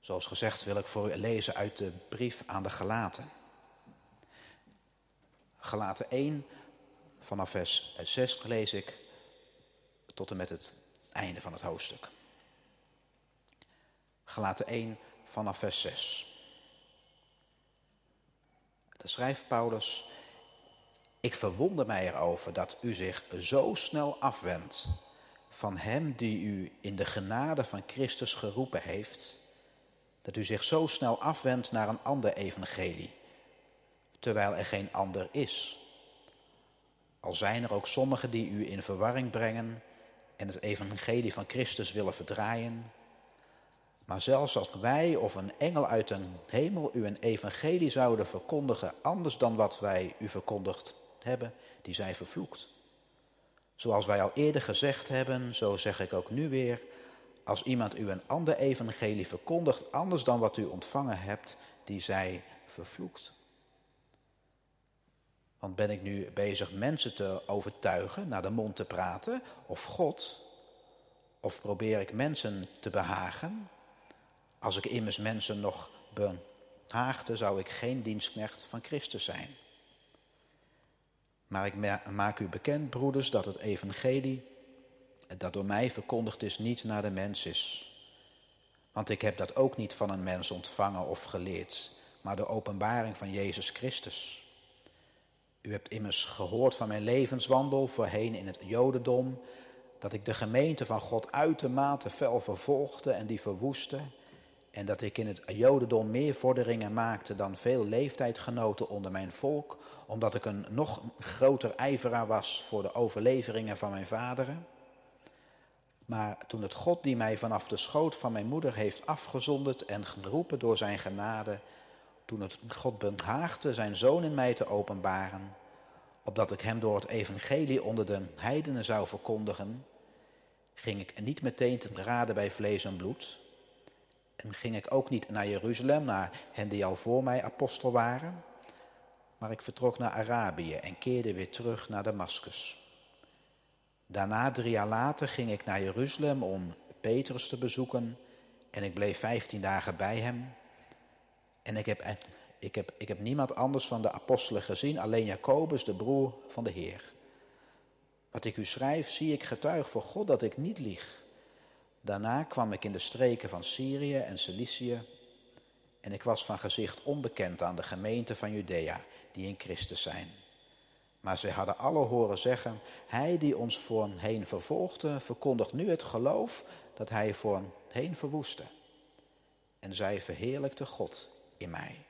Zoals gezegd wil ik voor u lezen uit de brief aan de Galaten. Galaten 1, vanaf vers 6 lees ik tot en met het einde van het hoofdstuk. Galaten 1 vanaf vers 6. De schrijft Paulus, ik verwonder mij erover dat u zich zo snel afwendt van hem die u in de genade van Christus geroepen heeft, dat u zich zo snel afwendt naar een ander evangelie, terwijl er geen ander is. Al zijn er ook sommigen die u in verwarring brengen en het evangelie van Christus willen verdraaien. Maar zelfs als wij of een engel uit de hemel u een evangelie zouden verkondigen, anders dan wat wij u verkondigd hebben, die zij vervloekt. Zoals wij al eerder gezegd hebben, zo zeg ik ook nu weer, als iemand u een ander evangelie verkondigt, anders dan wat u ontvangen hebt, die zij vervloekt. Want ben ik nu bezig mensen te overtuigen, naar de mond te praten, of God? Of probeer ik mensen te behagen? Als ik immers mensen nog behaagde, zou ik geen dienstknecht van Christus zijn. Maar ik maak u bekend, broeders, dat het evangelie dat door mij verkondigd is, niet naar de mens is. Want ik heb dat ook niet van een mens ontvangen of geleerd, maar de openbaring van Jezus Christus. U hebt immers gehoord van mijn levenswandel voorheen in het Jodendom, dat ik de gemeente van God uitermate fel vervolgde en die verwoestte, en dat ik in het Jodendom meer vorderingen maakte dan veel leeftijdgenoten onder mijn volk, omdat ik een nog groter ijveraar was voor de overleveringen van mijn vaderen. Maar toen het God die mij vanaf de schoot van mijn moeder heeft afgezonderd en geroepen door zijn genade, toen het God behaagde zijn zoon in mij te openbaren, opdat ik hem door het evangelie onder de heidenen zou verkondigen, ging ik niet meteen te raden bij vlees en bloed. En ging ik ook niet naar Jeruzalem, naar hen die al voor mij apostel waren, maar ik vertrok naar Arabië en keerde weer terug naar Damascus. Daarna, drie jaar later, ging ik naar Jeruzalem om Petrus te bezoeken en ik bleef vijftien dagen bij hem. En ik heb, ik, heb, ik heb niemand anders van de apostelen gezien, alleen Jacobus, de broer van de Heer. Wat ik u schrijf, zie ik getuig voor God dat ik niet lieg. Daarna kwam ik in de streken van Syrië en Cilicië en ik was van gezicht onbekend aan de gemeente van Judea, die in Christus zijn. Maar zij hadden alle horen zeggen, hij die ons voorheen vervolgde, verkondigt nu het geloof dat hij voorheen verwoestte. En zij verheerlijkte God in mij.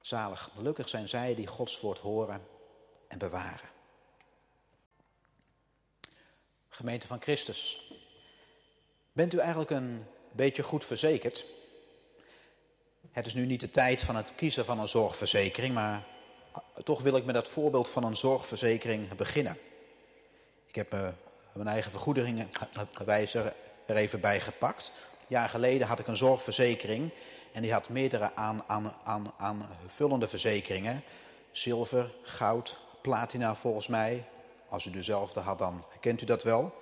Zalig, gelukkig zijn zij die Gods woord horen en bewaren. Gemeente van Christus, bent u eigenlijk een beetje goed verzekerd? Het is nu niet de tijd van het kiezen van een zorgverzekering, maar toch wil ik met dat voorbeeld van een zorgverzekering beginnen. Ik heb uh, mijn eigen vergoedingenwijzer er even bij gepakt. Een jaar geleden had ik een zorgverzekering en die had meerdere aan, aan, aan, aanvullende verzekeringen. Zilver, goud, platina volgens mij. Als u dezelfde had, dan kent u dat wel.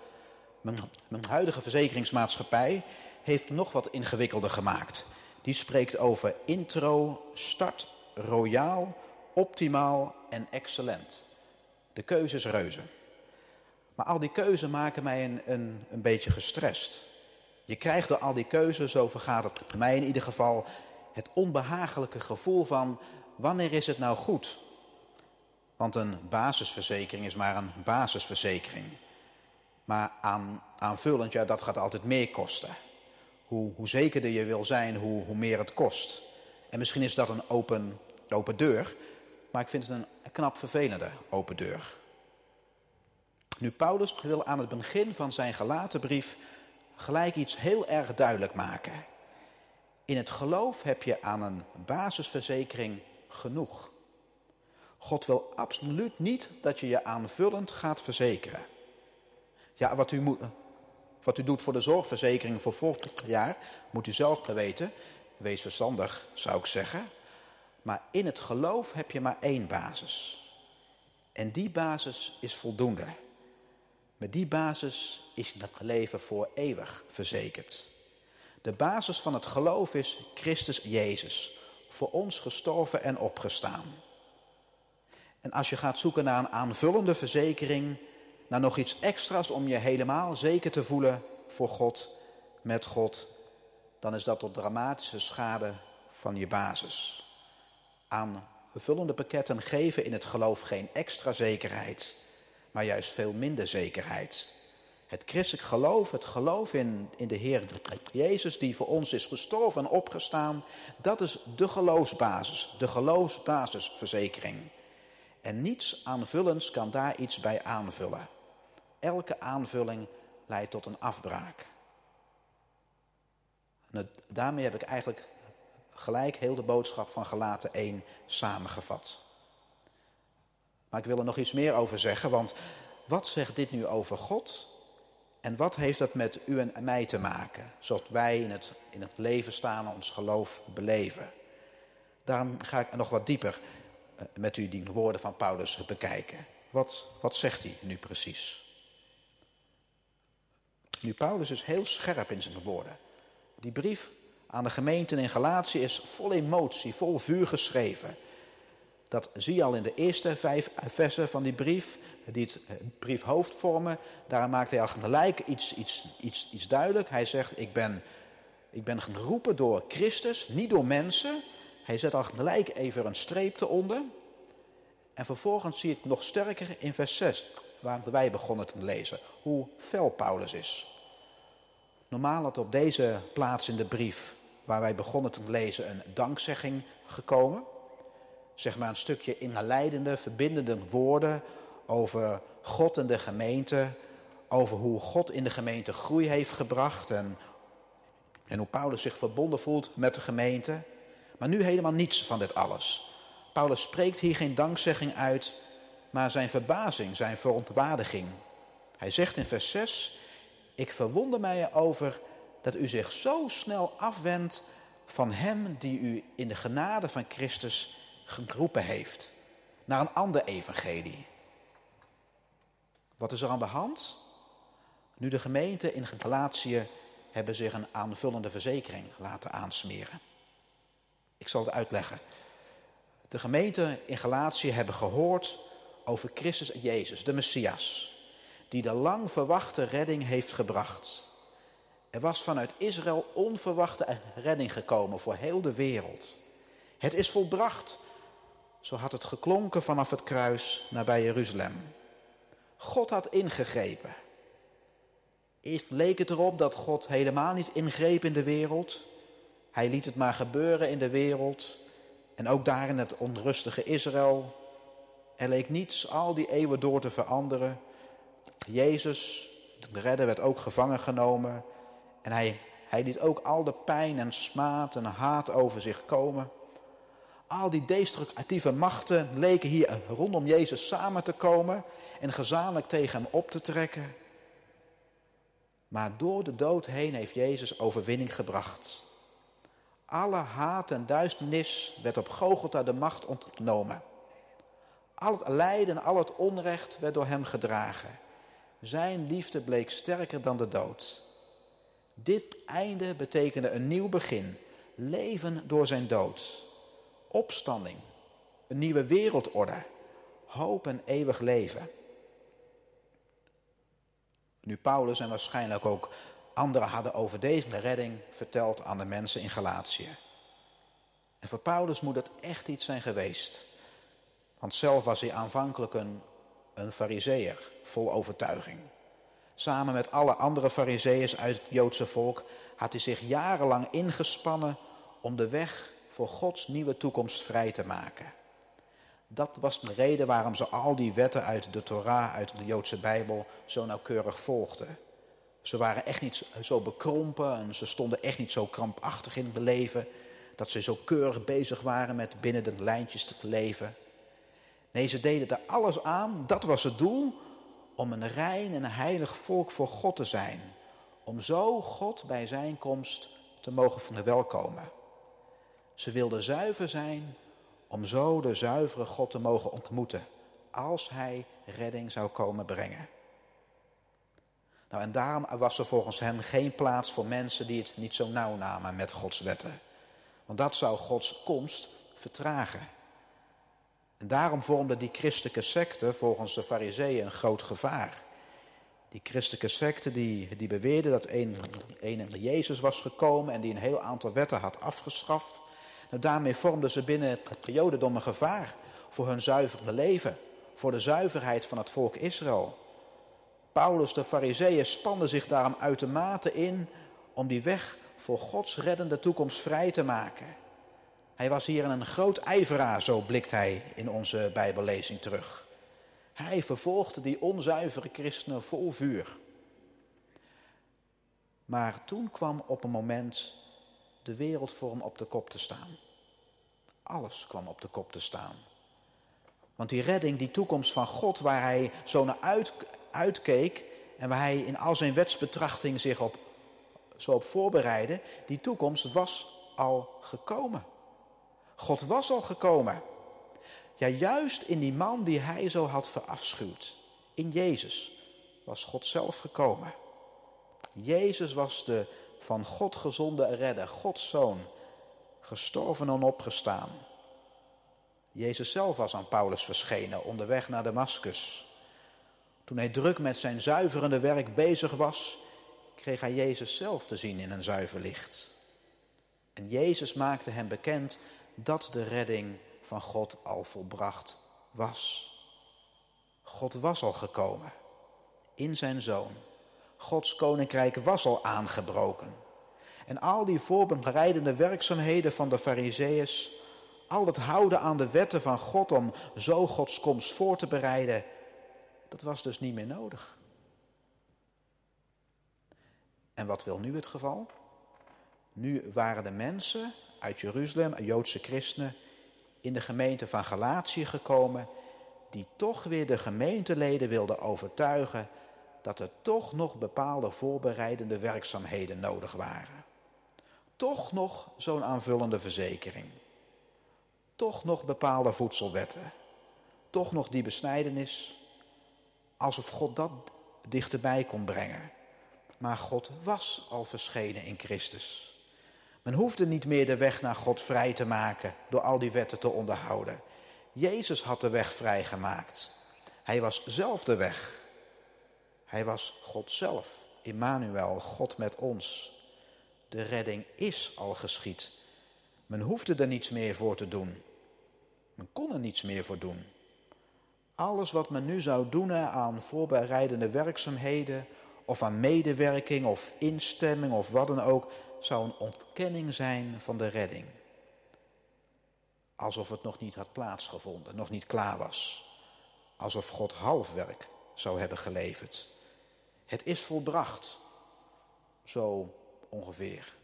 Mijn, mijn huidige verzekeringsmaatschappij heeft nog wat ingewikkelder gemaakt. Die spreekt over intro, start, royaal, optimaal en excellent. De keuze is reuze. Maar al die keuzen maken mij een, een, een beetje gestrest. Je krijgt door al die keuzes, zo vergaat het mij in ieder geval, het onbehagelijke gevoel van wanneer is het nou goed? Want een basisverzekering is maar een basisverzekering. Maar aan, aanvullend, ja, dat gaat altijd meer kosten. Hoe, hoe zekerder je wil zijn, hoe, hoe meer het kost. En misschien is dat een open, open deur, maar ik vind het een knap vervelende open deur. Nu, Paulus wil aan het begin van zijn gelaten brief gelijk iets heel erg duidelijk maken. In het geloof heb je aan een basisverzekering genoeg. God wil absoluut niet dat je je aanvullend gaat verzekeren. Ja, wat u, moet, wat u doet voor de zorgverzekering voor volgend jaar, moet u zelf weten. Wees verstandig, zou ik zeggen. Maar in het geloof heb je maar één basis. En die basis is voldoende. Met die basis is het leven voor eeuwig verzekerd. De basis van het geloof is Christus Jezus, voor ons gestorven en opgestaan. En als je gaat zoeken naar een aanvullende verzekering, naar nog iets extra's om je helemaal zeker te voelen voor God, met God, dan is dat tot dramatische schade van je basis. Aanvullende pakketten geven in het geloof geen extra zekerheid, maar juist veel minder zekerheid. Het christelijk geloof, het geloof in, in de Heer Jezus die voor ons is gestorven en opgestaan, dat is de geloofsbasis, de geloofsbasisverzekering. En niets aanvullends kan daar iets bij aanvullen. Elke aanvulling leidt tot een afbraak. En daarmee heb ik eigenlijk gelijk heel de boodschap van Gelaten 1 samengevat. Maar ik wil er nog iets meer over zeggen, want wat zegt dit nu over God? En wat heeft dat met u en mij te maken, zoals wij in het, in het leven staan ons geloof beleven? Daarom ga ik nog wat dieper eh, met u die woorden van Paulus bekijken. Wat, wat zegt hij nu precies? Nu, Paulus is heel scherp in zijn woorden. Die brief aan de gemeenten in Galatië is vol emotie, vol vuur geschreven. Dat zie je al in de eerste vijf versen van die brief, die het eh, briefhoofd vormen. Daar maakt hij al gelijk iets, iets, iets, iets duidelijk. Hij zegt, ik ben, ik ben geroepen door Christus, niet door mensen. Hij zet al gelijk even een streep eronder. En vervolgens zie je het nog sterker in vers 6, waar wij begonnen te lezen. Hoe fel Paulus is. Normaal had op deze plaats in de brief, waar wij begonnen te lezen, een dankzegging gekomen. Zeg maar een stukje inleidende, verbindende woorden over God en de gemeente. Over hoe God in de gemeente groei heeft gebracht en, en hoe Paulus zich verbonden voelt met de gemeente. Maar nu helemaal niets van dit alles. Paulus spreekt hier geen dankzegging uit, maar zijn verbazing, zijn verontwaardiging. Hij zegt in vers 6, ik verwonder mij erover dat u zich zo snel afwendt van hem die u in de genade van Christus geroepen heeft, naar een ander evangelie. Wat is er aan de hand? Nu de gemeente in Galatië hebben zich een aanvullende verzekering laten aansmeren. Ik zal het uitleggen. De gemeente in Galatië hebben gehoord over Christus Jezus, de Messias, die de lang verwachte redding heeft gebracht. Er was vanuit Israël onverwachte redding gekomen voor heel de wereld. Het is volbracht. Zo had het geklonken vanaf het kruis nabij Jeruzalem. God had ingegrepen. Eerst leek het erop dat God helemaal niet ingreep in de wereld. Hij liet het maar gebeuren in de wereld. En ook daar in het onrustige Israël. Er leek niets al die eeuwen door te veranderen. Jezus, de redder, werd ook gevangen genomen. En hij, liet ook al de pijn en smaad en haat over zich komen. Al die destructieve machten leken hier rondom Jezus samen te komen en gezamenlijk tegen hem op te trekken. Maar door de dood heen heeft Jezus overwinning gebracht. Alle haat en duisternis werd op Gogolta de macht ontnomen. Al het lijden, al het onrecht werd door hem gedragen. Zijn liefde bleek sterker dan de dood. Dit einde betekende een nieuw begin, leven door zijn dood, opstanding, een nieuwe wereldorde, hoop en eeuwig leven. Nu Paulus en waarschijnlijk ook anderen hadden over deze redding verteld aan de mensen in Galatië. En voor Paulus moet het echt iets zijn geweest. Want zelf was hij aanvankelijk een, een fariseer, vol overtuiging. Samen met alle andere fariseeërs uit het Joodse volk had hij zich jarenlang ingespannen om de weg voor Gods nieuwe toekomst vrij te maken. Dat was de reden waarom ze al die wetten uit de Torah, uit de Joodse Bijbel, zo nauwkeurig volgden. Ze waren echt niet zo bekrompen en ze stonden echt niet zo krampachtig in het leven. Dat ze zo keurig bezig waren met binnen de lijntjes te leven. Nee, ze deden er alles aan, dat was het doel, om een rein en heilig volk voor God te zijn. Om zo God bij zijn komst te mogen verwelkomen. Ze wilden zuiver zijn om zo de zuivere God te mogen ontmoeten als hij redding zou komen brengen. Nou, en daarom was er volgens hem geen plaats voor mensen die het niet zo nauw namen met Gods wetten. Want dat zou Gods komst vertragen. En daarom vormde die christelijke secte volgens de fariseeën een groot gevaar. Die christelijke secte die, die beweerde dat een, een Jezus was gekomen en die een heel aantal wetten had afgeschaft. Nou, daarmee vormden ze binnen het jodendom een gevaar voor hun zuivere leven, voor de zuiverheid van het volk Israël. Paulus, de fariseeën, spanden zich daarom uitermate in om die weg voor Gods reddende toekomst vrij te maken. Hij was hier een groot ijveraar, zo blikt hij in onze Bijbellezing terug. Hij vervolgde die onzuivere christenen vol vuur. Maar toen kwam op een moment de wereld voor hem op de kop te staan. Alles kwam op de kop te staan. Want die redding, die toekomst van God, waar hij zo naar uit, uitkeek en waar hij in al zijn wetsbetrachting zich op, zo op voorbereidde, die toekomst was al gekomen. God was al gekomen. Ja, juist in die man die hij zo had verafschuwd, in Jezus, was God zelf gekomen. Jezus was de van God gezonde redder, Gods zoon, gestorven en opgestaan. Jezus zelf was aan Paulus verschenen onderweg naar Damascus. Toen hij druk met zijn zuiverende werk bezig was, kreeg hij Jezus zelf te zien in een zuiver licht. En Jezus maakte hem bekend dat de redding van God al volbracht was. God was al gekomen in zijn zoon. Gods koninkrijk was al aangebroken. En al die voorbereidende werkzaamheden van de Fariseeërs, al het houden aan de wetten van God om zo Gods komst voor te bereiden, dat was dus niet meer nodig. En wat wil nu het geval? Nu waren de mensen uit Jeruzalem, Joodse christenen, in de gemeente van Galatië gekomen, die toch weer de gemeenteleden wilden overtuigen dat er toch nog bepaalde voorbereidende werkzaamheden nodig waren. Toch nog zo'n aanvullende verzekering. Toch nog bepaalde voedselwetten. Toch nog die besnijdenis. Alsof God dat dichterbij kon brengen. Maar God was al verschenen in Christus. Men hoefde niet meer de weg naar God vrij te maken door al die wetten te onderhouden. Jezus had de weg vrijgemaakt. Hij was zelf de weg. Hij was God zelf, Immanuel, God met ons. De redding is al geschied. Men hoefde er niets meer voor te doen. Men kon er niets meer voor doen. Alles wat men nu zou doen aan voorbereidende werkzaamheden, of aan medewerking of instemming of wat dan ook, zou een ontkenning zijn van de redding. Alsof het nog niet had plaatsgevonden, nog niet klaar was. Alsof God halfwerk zou hebben geleverd. Het is volbracht. Zo ongeveer.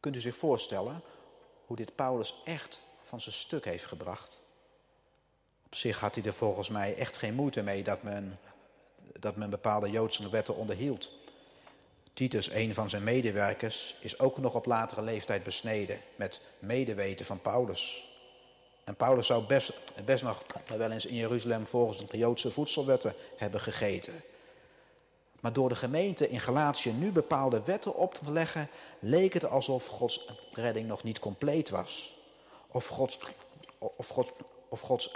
Kunt u zich voorstellen hoe dit Paulus echt van zijn stuk heeft gebracht? Op zich had hij er volgens mij echt geen moeite mee dat men dat men bepaalde Joodse wetten onderhield. Titus, een van zijn medewerkers, is ook nog op latere leeftijd besneden met medeweten van Paulus. En Paulus zou best, best nog wel eens in Jeruzalem volgens de Joodse voedselwetten hebben gegeten. Maar door de gemeente in Galatië nu bepaalde wetten op te leggen, leek het alsof Gods redding nog niet compleet was. Of Gods, of Gods, of Gods,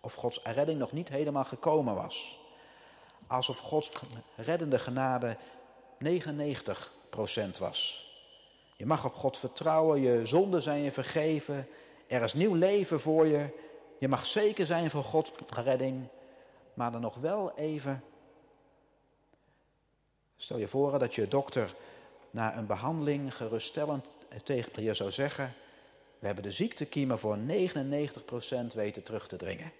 of Gods redding nog niet helemaal gekomen was alsof Gods reddende genade 99% was. Je mag op God vertrouwen, je zonden zijn je vergeven, er is nieuw leven voor je. Je mag zeker zijn van Gods redding, maar dan nog wel even. Stel je voor dat je dokter na een behandeling geruststellend tegen je zou zeggen: We hebben de ziektekiemen voor 99% weten terug te dringen.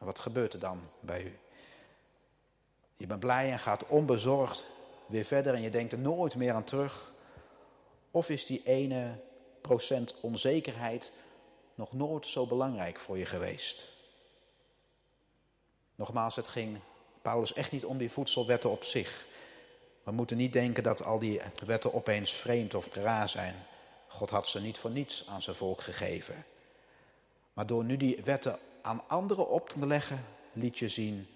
Wat gebeurt er dan bij u? Je bent blij en gaat onbezorgd weer verder en je denkt er nooit meer aan terug. Of is die ene procent onzekerheid nog nooit zo belangrijk voor je geweest? Nogmaals, het ging Paulus echt niet om die voedselwetten op zich. We moeten niet denken dat al die wetten opeens vreemd of raar zijn. God had ze niet voor niets aan zijn volk gegeven. Maar door nu die wetten aan anderen op te leggen, liedje zien.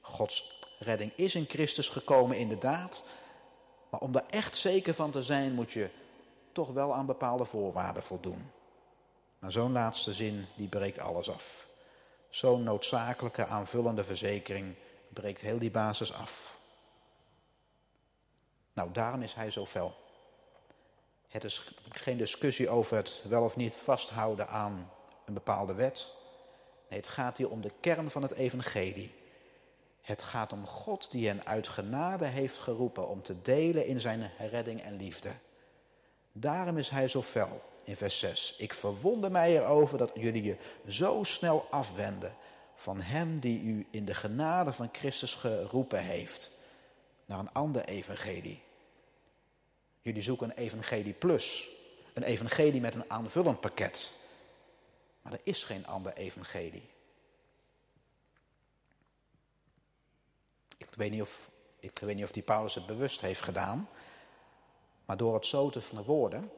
Gods redding is in Christus gekomen, inderdaad. Maar om daar echt zeker van te zijn, moet je toch wel aan bepaalde voorwaarden voldoen. Maar zo'n laatste zin, die breekt alles af. Zo'n noodzakelijke aanvullende verzekering breekt heel die basis af. Nou, daarom is hij zo fel. Het is geen discussie over het wel of niet vasthouden aan een bepaalde wet. Nee, het gaat hier om de kern van het evangelie. Het gaat om God die hen uit genade heeft geroepen om te delen in zijn redding en liefde. Daarom is hij zo fel in vers 6. Ik verwonder mij erover dat jullie je zo snel afwenden van hem die u in de genade van Christus geroepen heeft naar een ander evangelie. Jullie zoeken een evangelie plus, een evangelie met een aanvullend pakket. Maar er is geen ander evangelie. Ik weet niet of, ik weet niet of die Paulus het bewust heeft gedaan. Maar door het zo te verwoorden,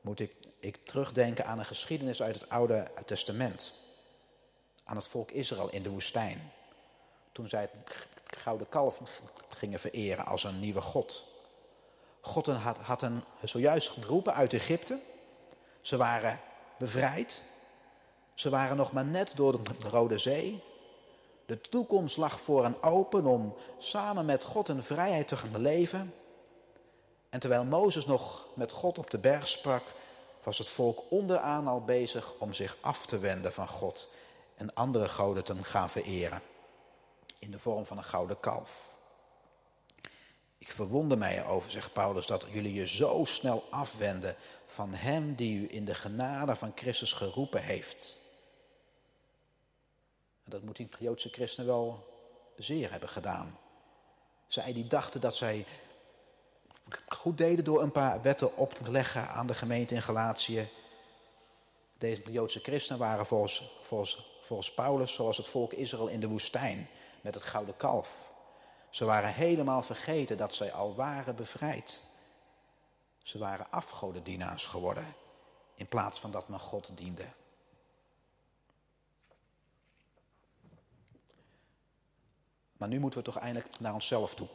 moet ik, ik terugdenken aan een geschiedenis uit het Oude Testament. Aan het volk Israël in de woestijn. Toen zij het gouden kalf gingen vereren als een nieuwe God. God had, had hen zojuist geroepen uit Egypte. Ze waren bevrijd. Ze waren nog maar net door de Rode Zee. De toekomst lag voor hen open om samen met God in vrijheid te gaan leven. En terwijl Mozes nog met God op de berg sprak, was het volk onderaan al bezig om zich af te wenden van God en andere goden te gaan vereren. In de vorm van een gouden kalf. Ik verwonder mij erover, zegt Paulus, dat jullie je zo snel afwenden van Hem die u in de genade van Christus geroepen heeft. Dat moet die Joodse christenen wel zeer hebben gedaan. Zij die dachten dat zij goed deden door een paar wetten op te leggen aan de gemeente in Galatië. Deze Joodse christenen waren volgens, volgens, volgens Paulus zoals het volk Israël in de woestijn met het gouden kalf. Ze waren helemaal vergeten dat zij al waren bevrijd. Ze waren afgodendienaars geworden in plaats van dat men God diende. Maar nu moeten we toch eindelijk naar onszelf toe.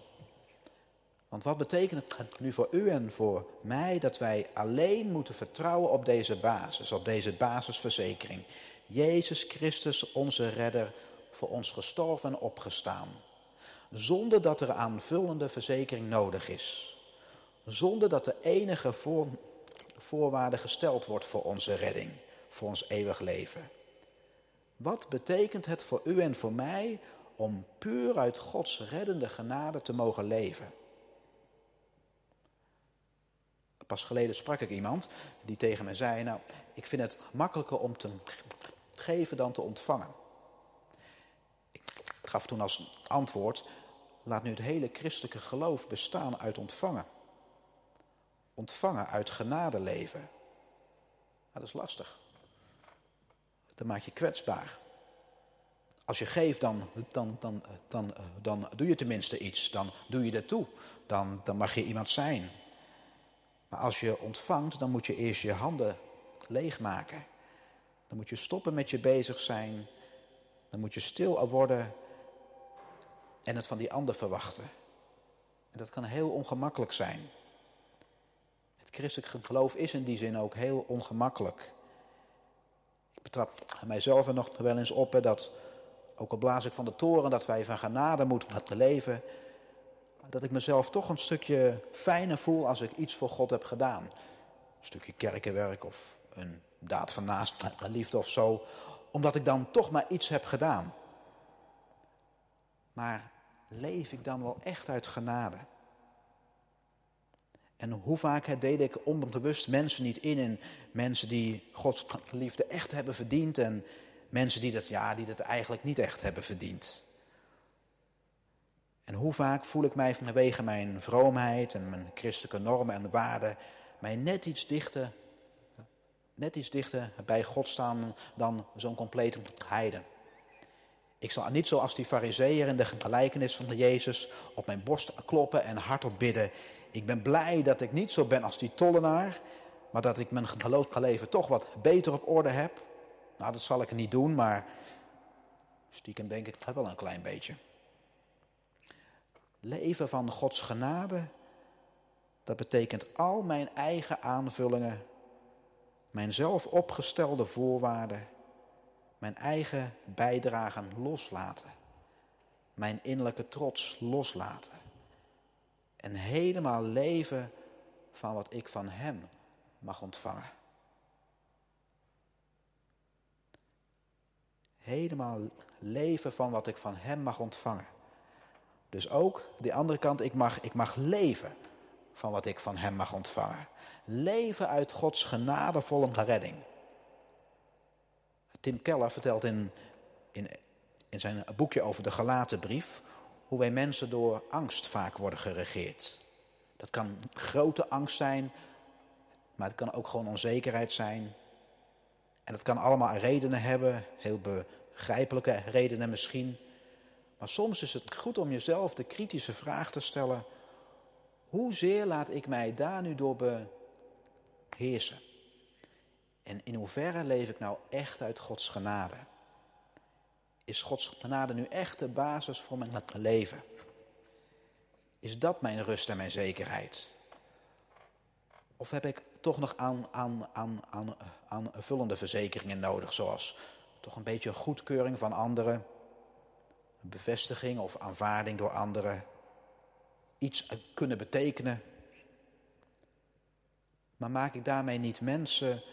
Want wat betekent het nu voor u en voor mij dat wij alleen moeten vertrouwen op deze basis, op deze basisverzekering? Jezus Christus, onze redder, voor ons gestorven en opgestaan. Zonder dat er aanvullende verzekering nodig is. Zonder dat de enige voor, voorwaarde gesteld wordt voor onze redding, voor ons eeuwig leven. Wat betekent het voor u en voor mij om puur uit Gods reddende genade te mogen leven? Pas geleden sprak ik iemand die tegen me zei: Nou, ik vind het makkelijker om te geven dan te ontvangen. Ik gaf toen als antwoord: Laat nu het hele christelijke geloof bestaan uit ontvangen. Ontvangen uit genade leven. Nou, dat is lastig. Dan maak je kwetsbaar. Als je geeft, dan, dan, dan, dan, dan doe je tenminste iets. Dan doe je ertoe. Dan, dan mag je iemand zijn. Maar als je ontvangt, dan moet je eerst je handen leegmaken. Dan moet je stoppen met je bezig zijn. Dan moet je stil worden en het van die ander verwachten. En dat kan heel ongemakkelijk zijn. Het christelijk geloof is in die zin ook heel ongemakkelijk. Ik betrap mijzelf er nog wel eens op dat, ook al blaas ik van de toren, dat wij van genade moeten laten leven dat ik mezelf toch een stukje fijner voel als ik iets voor God heb gedaan. Een stukje kerkenwerk of een daad van naast liefde of zo. Omdat ik dan toch maar iets heb gedaan. Maar leef ik dan wel echt uit genade? En hoe vaak deed ik onbewust mensen niet in en mensen die Gods liefde echt hebben verdiend en mensen die dat, ja, die dat eigenlijk niet echt hebben verdiend. En hoe vaak voel ik mij vanwege mijn vroomheid en mijn christelijke normen en waarden mij net iets dichter, net iets dichter bij God staan dan zo'n complete heiden. Ik zal niet zoals die fariseeër in de gelijkenis van Jezus op mijn borst kloppen en hardop bidden. Ik ben blij dat ik niet zo ben als die tollenaar, maar dat ik mijn geloofsleven toch wat beter op orde heb. Nou, dat zal ik niet doen, maar stiekem denk ik wel een klein beetje. Leven van Gods genade, dat betekent al mijn eigen aanvullingen, mijn zelf opgestelde voorwaarden, mijn eigen bijdragen loslaten, mijn innerlijke trots loslaten en helemaal leven van wat ik van Hem mag ontvangen. Helemaal leven van wat ik van Hem mag ontvangen. Dus ook die andere kant, ik mag, ik mag leven van wat ik van Hem mag ontvangen. Leven uit Gods genadevolle redding. Tim Keller vertelt in, in, in zijn boekje over de gelaten brief hoe wij mensen door angst vaak worden geregeerd. Dat kan grote angst zijn, maar het kan ook gewoon onzekerheid zijn. En dat kan allemaal redenen hebben, heel begrijpelijke redenen misschien. Maar soms is het goed om jezelf de kritische vraag te stellen: hoezeer laat ik mij daar nu door beheersen? En in hoeverre leef ik nou echt uit Gods genade? Is Gods genade nu echt de basis voor mijn leven? Is dat mijn rust en mijn zekerheid? Of heb ik toch nog aan, aan, aan, aan, aan vullende verzekeringen nodig, zoals toch een beetje goedkeuring van anderen, een bevestiging of aanvaarding door anderen, iets kunnen betekenen. Maar maak ik daarmee niet mensen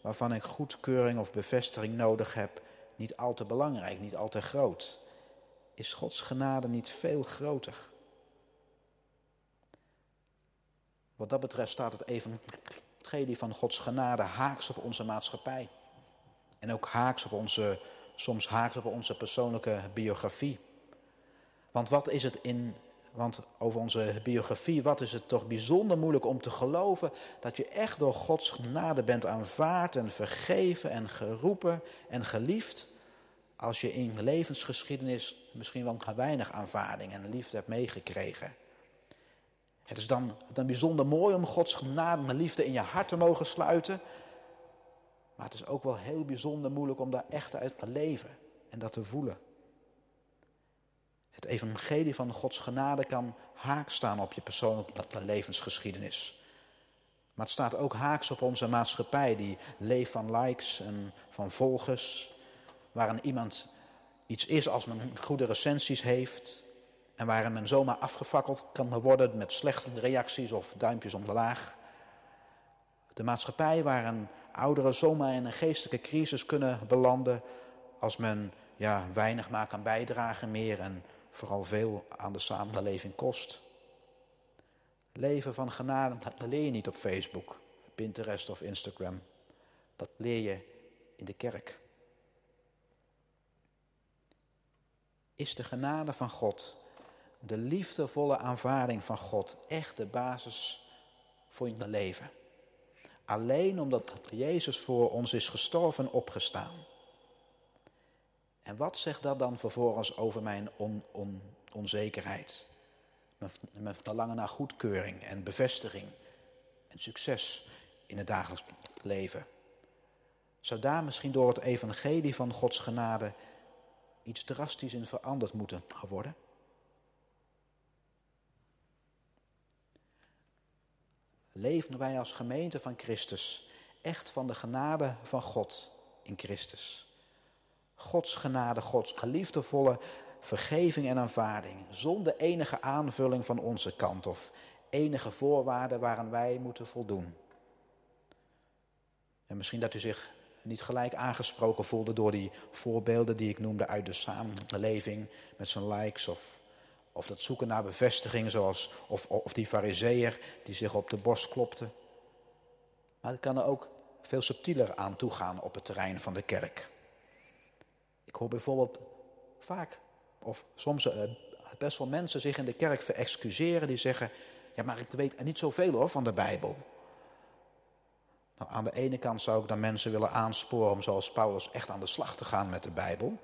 waarvan ik goedkeuring of bevestiging nodig heb, niet al te belangrijk, niet al te groot? Is Gods genade niet veel groter? Wat dat betreft staat het evangelie van Gods genade haaks op onze maatschappij. En ook haaks op onze, soms haaks op onze persoonlijke biografie. Want wat is het in, want over onze biografie, wat is het toch bijzonder moeilijk om te geloven dat je echt door Gods genade bent aanvaard en vergeven en geroepen en geliefd. Als je in levensgeschiedenis misschien wel weinig aanvaarding en liefde hebt meegekregen. Het is dan, dan bijzonder mooi om Gods genade en liefde in je hart te mogen sluiten. Maar het is ook wel heel bijzonder moeilijk om daar echt uit te leven en dat te voelen. Het evangelie van Gods genade kan haak staan op je persoonlijke levensgeschiedenis. Maar het staat ook haaks op onze maatschappij die leeft van likes en van volgers. Waarin iemand iets is als men goede recensies heeft. En waarin men zomaar afgefakkeld kan worden met slechte reacties of duimpjes omlaag. De maatschappij waarin ouderen zomaar in een geestelijke crisis kunnen belanden als men ja, weinig maar kan bijdragen meer en vooral veel aan de samenleving kost. Leven van genade, dat leer je niet op Facebook, Pinterest of Instagram. Dat leer je in de kerk. Is de genade van God, de liefdevolle aanvaarding van God, echt de basis voor je leven? Alleen omdat Jezus voor ons is gestorven en opgestaan. En wat zegt dat dan vervolgens over mijn on, on, onzekerheid? Mijn verlangen naar goedkeuring en bevestiging en succes in het dagelijks leven. Zou daar misschien door het evangelie van Gods genade iets drastisch in veranderd moeten worden? Leven wij als gemeente van Christus echt van de genade van God in Christus. Gods genade, Gods geliefdevolle vergeving en aanvaarding, zonder enige aanvulling van onze kant of enige voorwaarden waaraan wij moeten voldoen. En misschien dat u zich niet gelijk aangesproken voelde door die voorbeelden die ik noemde uit de samenleving met zijn likes of of dat zoeken naar bevestiging, zoals, of, of die fariseer die zich op de borst klopte. Maar het kan er ook veel subtieler aan toegaan op het terrein van de kerk. Ik hoor bijvoorbeeld vaak, of soms uh, best wel mensen zich in de kerk verexcuseren die zeggen, ja maar ik weet niet zoveel hoor van de Bijbel. Nou, aan de ene kant zou ik dan mensen willen aansporen om zoals Paulus echt aan de slag te gaan met de Bijbel.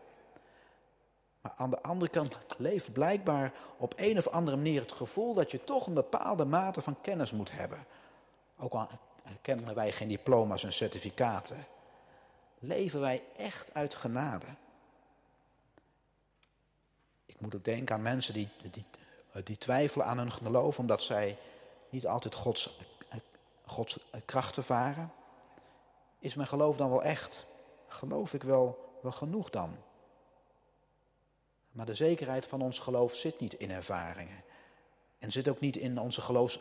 Maar aan de andere kant leeft blijkbaar op een of andere manier het gevoel dat je toch een bepaalde mate van kennis moet hebben. Ook al kennen wij geen diploma's en certificaten. Leven wij echt uit genade? Ik moet ook denken aan mensen die, die, die twijfelen aan hun geloof omdat zij niet altijd Gods, Gods kracht ervaren. Is mijn geloof dan wel echt? Geloof ik wel, wel genoeg dan? Maar de zekerheid van ons geloof zit niet in ervaringen. En zit ook niet in onze, geloofs,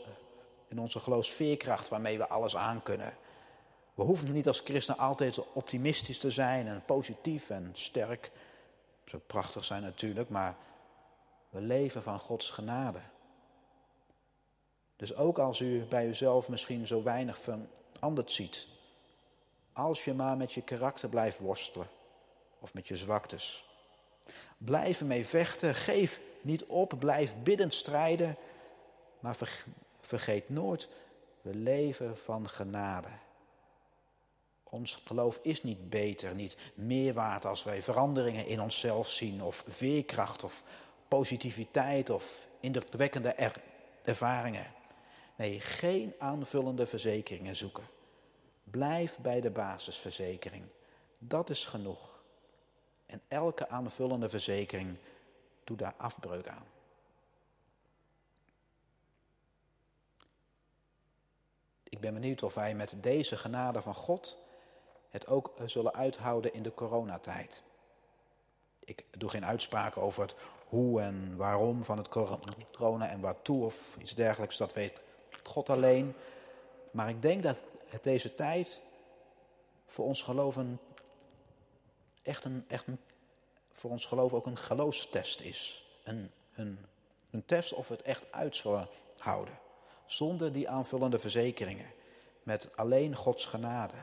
in onze geloofsveerkracht waarmee we alles aankunnen. We hoeven niet als christenen altijd optimistisch te zijn en positief en sterk. Zou prachtig zijn natuurlijk, maar we leven van Gods genade. Dus ook als u bij uzelf misschien zo weinig veranderd ziet, als je maar met je karakter blijft worstelen of met je zwaktes. Blijf ermee vechten, geef niet op, blijf biddend strijden, maar vergeet nooit, we leven van genade. Ons geloof is niet beter, niet meer waard als wij veranderingen in onszelf zien, of veerkracht, of positiviteit, of indrukwekkende ervaringen. Nee, geen aanvullende verzekeringen zoeken. Blijf bij de basisverzekering. Dat is genoeg. En elke aanvullende verzekering doet daar afbreuk aan. Ik ben benieuwd of wij met deze genade van God het ook zullen uithouden in de coronatijd. Ik doe geen uitspraken over het hoe en waarom van het corona en waartoe of iets dergelijks. Dat weet God alleen. Maar ik denk dat het deze tijd voor ons geloven echt een, echt voor ons geloof ook een geloofstest is. Een, een, een test of we het echt uit zullen houden. Zonder die aanvullende verzekeringen. Met alleen Gods genade.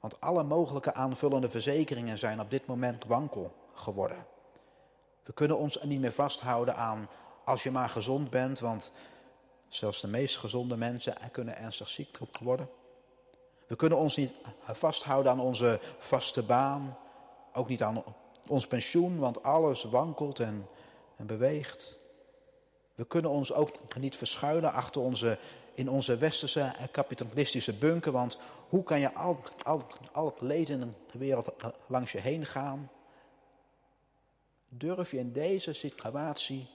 Want alle mogelijke aanvullende verzekeringen zijn op dit moment wankel geworden. We kunnen ons niet meer vasthouden aan als je maar gezond bent, want zelfs de meest gezonde mensen kunnen ernstig ziek worden. We kunnen ons niet vasthouden aan onze vaste baan, ook niet aan ons pensioen, want alles wankelt en, en beweegt. We kunnen ons ook niet verschuilen achter onze, in onze westerse kapitalistische bunker, want hoe kan je al, al, al het leed in de wereld langs je heen gaan? Durf je in deze situatie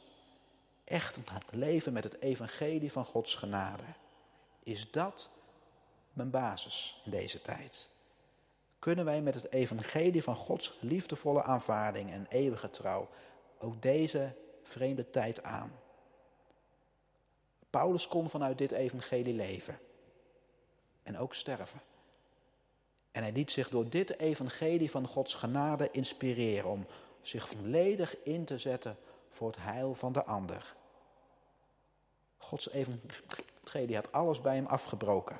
echt leven met het evangelie van Gods genade? Is dat mijn basis in deze tijd? Kunnen wij met het evangelie van Gods liefdevolle aanvaarding en eeuwige trouw ook deze vreemde tijd aan? Paulus kon vanuit dit evangelie leven en ook sterven. En hij liet zich door dit evangelie van Gods genade inspireren om zich volledig in te zetten voor het heil van de ander. Gods evangelie had alles bij hem afgebroken.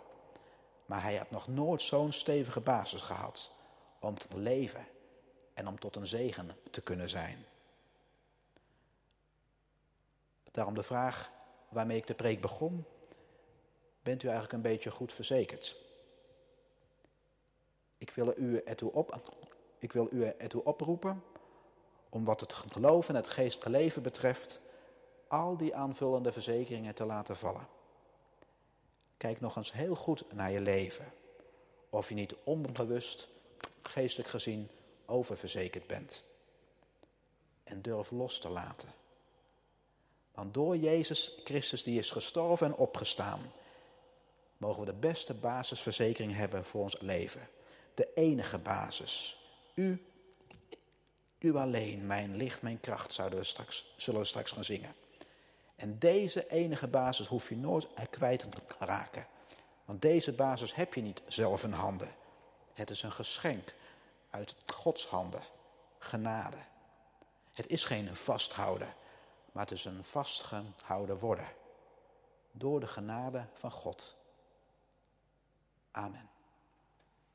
Maar hij had nog nooit zo'n stevige basis gehad om te leven en om tot een zegen te kunnen zijn. Daarom de vraag waarmee ik de preek begon. Bent u eigenlijk een beetje goed verzekerd? Ik wil u ertoe, op, ik wil u ertoe oproepen om wat het geloof en het geestelijke leven betreft, al die aanvullende verzekeringen te laten vallen. Kijk nog eens heel goed naar je leven. Of je niet onbewust, geestelijk gezien, oververzekerd bent. En durf los te laten. Want door Jezus Christus die is gestorven en opgestaan, mogen we de beste basisverzekering hebben voor ons leven. De enige basis. U u alleen, mijn licht, mijn kracht, zouden straks, zullen we straks gaan zingen. En deze enige basis hoef je nooit kwijt te raken. Want deze basis heb je niet zelf in handen. Het is een geschenk uit Gods handen. Genade. Het is geen vasthouden, maar het is een vastgehouden worden. Door de genade van God. Amen.